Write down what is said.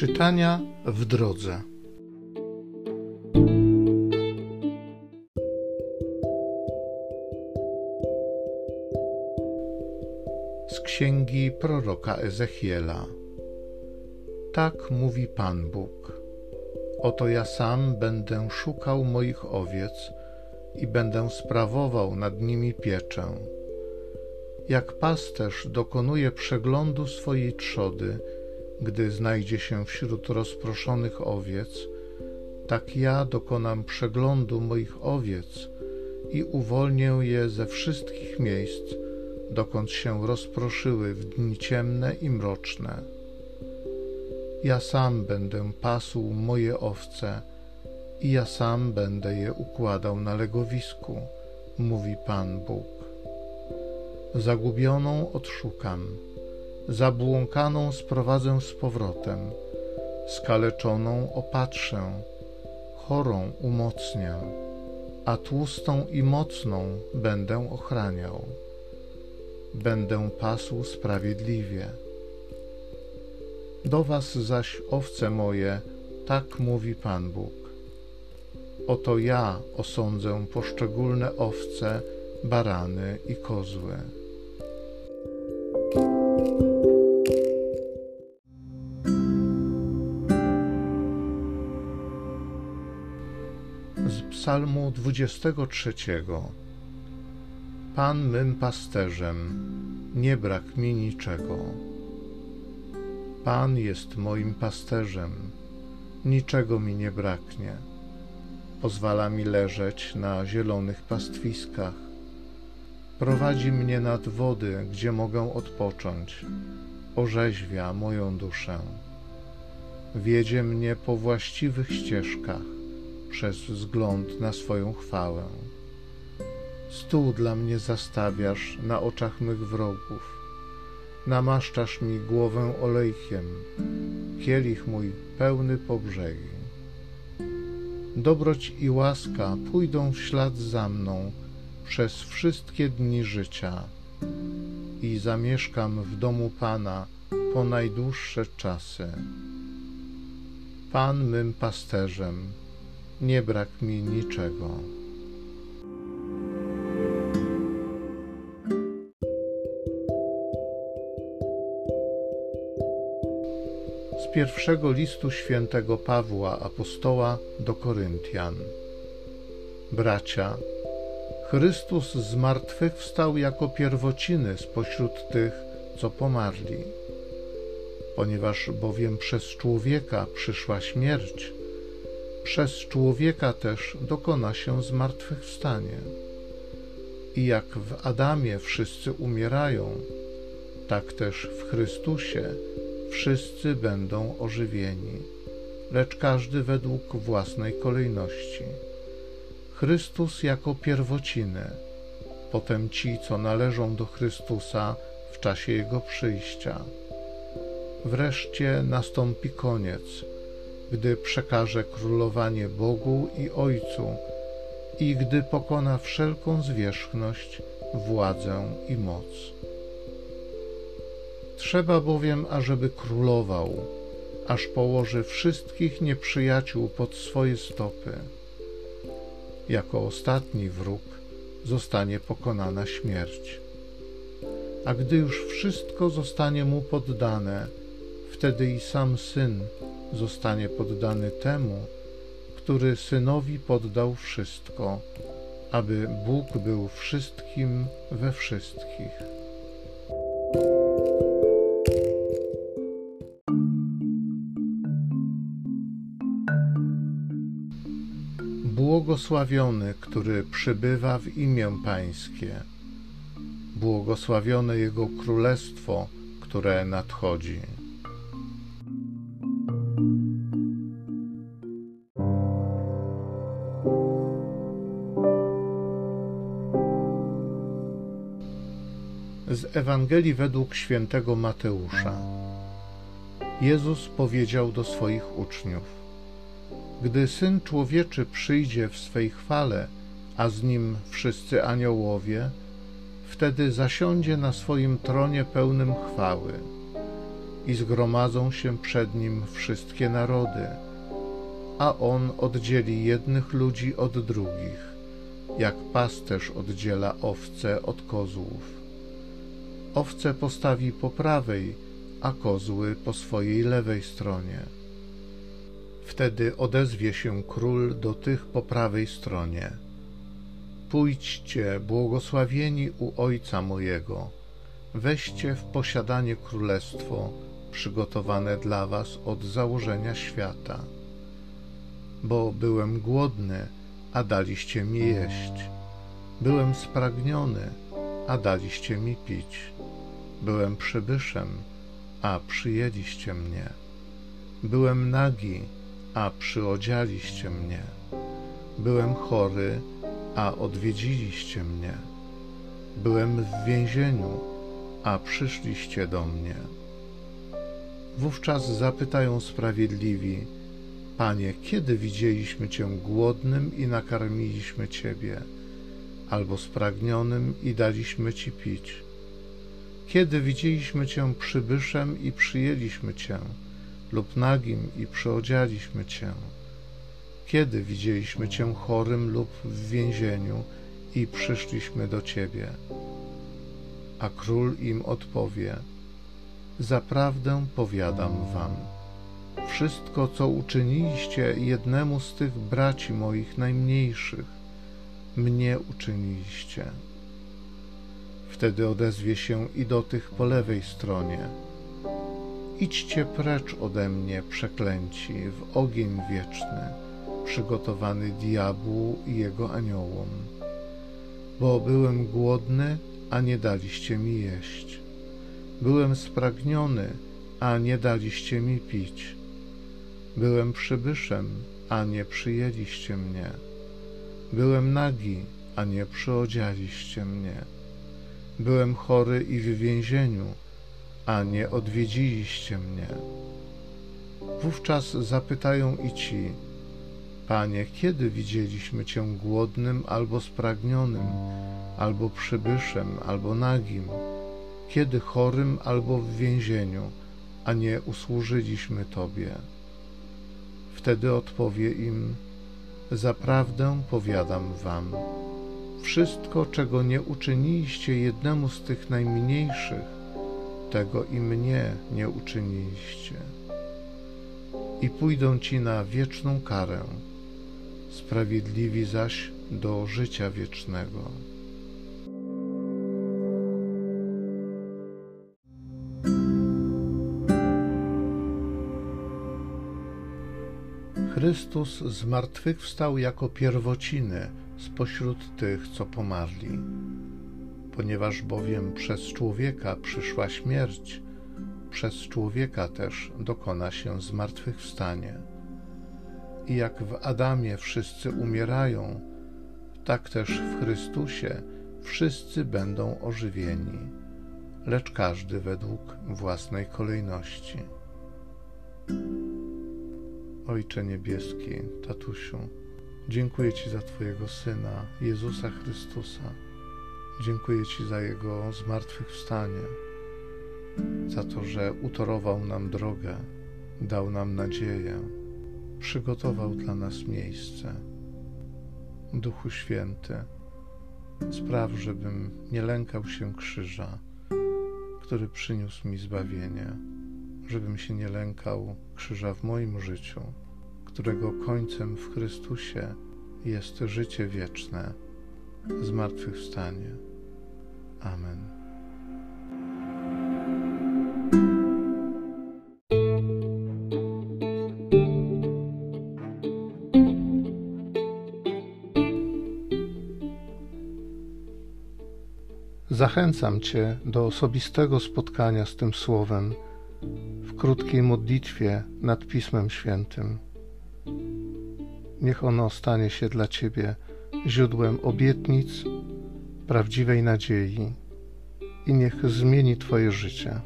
Czytania w drodze. Z księgi proroka Ezechiela. Tak mówi Pan Bóg. Oto ja sam będę szukał moich owiec i będę sprawował nad nimi pieczę. Jak pasterz dokonuje przeglądu swojej trzody, gdy znajdzie się wśród rozproszonych owiec, tak ja dokonam przeglądu moich owiec i uwolnię je ze wszystkich miejsc, dokąd się rozproszyły w dni ciemne i mroczne. Ja sam będę pasł moje owce i ja sam będę je układał na legowisku, mówi Pan Bóg. Zagubioną odszukam zabłąkaną sprowadzę z powrotem, skaleczoną opatrzę, chorą umocnię, a tłustą i mocną będę ochraniał. Będę pasł sprawiedliwie. Do was zaś, owce moje, tak mówi Pan Bóg. Oto ja osądzę poszczególne owce, barany i kozły. Psalmu 23. Pan mym pasterzem, nie brak mi niczego. Pan jest moim pasterzem, niczego mi nie braknie. Pozwala mi leżeć na zielonych pastwiskach. Prowadzi mnie nad wody, gdzie mogę odpocząć. Orzeźwia moją duszę. Wiedzie mnie po właściwych ścieżkach przez wzgląd na swoją chwałę. Stół dla mnie zastawiasz na oczach mych wrogów. Namaszczasz mi głowę olejkiem, kielich mój pełny po brzegi. Dobroć i łaska pójdą w ślad za mną przez wszystkie dni życia i zamieszkam w domu Pana po najdłuższe czasy. Pan mym pasterzem, nie brak mi niczego. Z pierwszego listu świętego Pawła apostoła do Koryntian. Bracia, Chrystus zmartwychwstał jako pierwociny spośród tych, co pomarli. Ponieważ bowiem przez człowieka przyszła śmierć, przez człowieka też dokona się zmartwychwstanie. I jak w Adamie wszyscy umierają, tak też w Chrystusie wszyscy będą ożywieni, lecz każdy według własnej kolejności. Chrystus jako pierwociny, potem ci, co należą do Chrystusa w czasie Jego przyjścia. Wreszcie nastąpi koniec, gdy przekaże królowanie Bogu i Ojcu i gdy pokona wszelką zwierzchność, władzę i moc. Trzeba bowiem, ażeby królował, aż położy wszystkich nieprzyjaciół pod swoje stopy. Jako ostatni wróg zostanie pokonana śmierć. A gdy już wszystko zostanie mu poddane, wtedy i sam syn zostanie poddany temu, który synowi poddał wszystko, aby Bóg był wszystkim we wszystkich. Błogosławiony, który przybywa w imię Pańskie. Błogosławione Jego Królestwo, które nadchodzi. Z Ewangelii według świętego Mateusza. Jezus powiedział do swoich uczniów: Gdy syn człowieczy przyjdzie w swej chwale, a z nim wszyscy aniołowie, wtedy zasiądzie na swoim tronie pełnym chwały. i zgromadzą się przed nim wszystkie narody, a on oddzieli jednych ludzi od drugich, jak pasterz oddziela owce od kozłów. Owce postawi po prawej, a kozły po swojej lewej stronie. Wtedy odezwie się król do tych po prawej stronie. Pójdźcie, błogosławieni u Ojca mojego, weźcie w posiadanie królestwo przygotowane dla was od założenia świata. Bo byłem głodny, a daliście mi jeść. Byłem spragniony, a daliście mi pić. Byłem przybyszem, a przyjęliście mnie. Byłem nagi, a przyodzialiście mnie. Byłem chory, a odwiedziliście mnie. Byłem w więzieniu, a przyszliście do mnie. Wówczas zapytają sprawiedliwi: Panie, kiedy widzieliśmy Cię głodnym i nakarmiliśmy Ciebie, albo spragnionym i daliśmy Ci pić? Kiedy widzieliśmy Cię przybyszem i przyjęliśmy Cię, lub nagim i przyodzialiśmy Cię? Kiedy widzieliśmy Cię chorym lub w więzieniu i przyszliśmy do Ciebie? A król im odpowie: Zaprawdę powiadam Wam, wszystko, co uczyniliście jednemu z tych braci moich najmniejszych, mnie uczyniliście. Wtedy odezwie się i do tych po lewej stronie. Idźcie precz ode mnie, przeklęci, w ogień wieczny, przygotowany diabłu i jego aniołom. Bo byłem głodny, a nie daliście mi jeść. Byłem spragniony, a nie daliście mi pić. Byłem przybyszem, a nie przyjęliście mnie. Byłem nagi, a nie przyodzialiście mnie. Byłem chory i w więzieniu, a nie odwiedziliście mnie. Wówczas zapytają i ci, Panie, kiedy widzieliśmy Cię głodnym albo spragnionym, albo przybyszem, albo nagim, kiedy chorym albo w więzieniu, a nie usłużyliśmy Tobie? Wtedy odpowie im, Zaprawdę powiadam Wam, wszystko, czego nie uczyniliście jednemu z tych najmniejszych, tego i mnie nie uczyniliście. I pójdą ci na wieczną karę, sprawiedliwi zaś do życia wiecznego. Chrystus zmartwychwstał jako pierwociny spośród tych, co pomarli. Ponieważ bowiem przez człowieka przyszła śmierć, przez człowieka też dokona się zmartwychwstanie. I jak w Adamie wszyscy umierają, tak też w Chrystusie wszyscy będą ożywieni, lecz każdy według własnej kolejności. Ojcze Niebieski, Tatusiu, dziękuję Ci za Twojego Syna, Jezusa Chrystusa. Dziękuję Ci za Jego zmartwychwstanie, za to, że utorował nam drogę, dał nam nadzieję, przygotował dla nas miejsce. Duchu Święty, spraw, żebym nie lękał się krzyża, który przyniósł mi zbawienie żebym się nie lękał krzyża w moim życiu, którego końcem w Chrystusie jest życie wieczne, zmartwychwstanie. Amen. Zachęcam Cię do osobistego spotkania z tym Słowem krótkiej modlitwie nad Pismem Świętym. Niech ono stanie się dla Ciebie źródłem obietnic, prawdziwej nadziei i niech zmieni Twoje życie.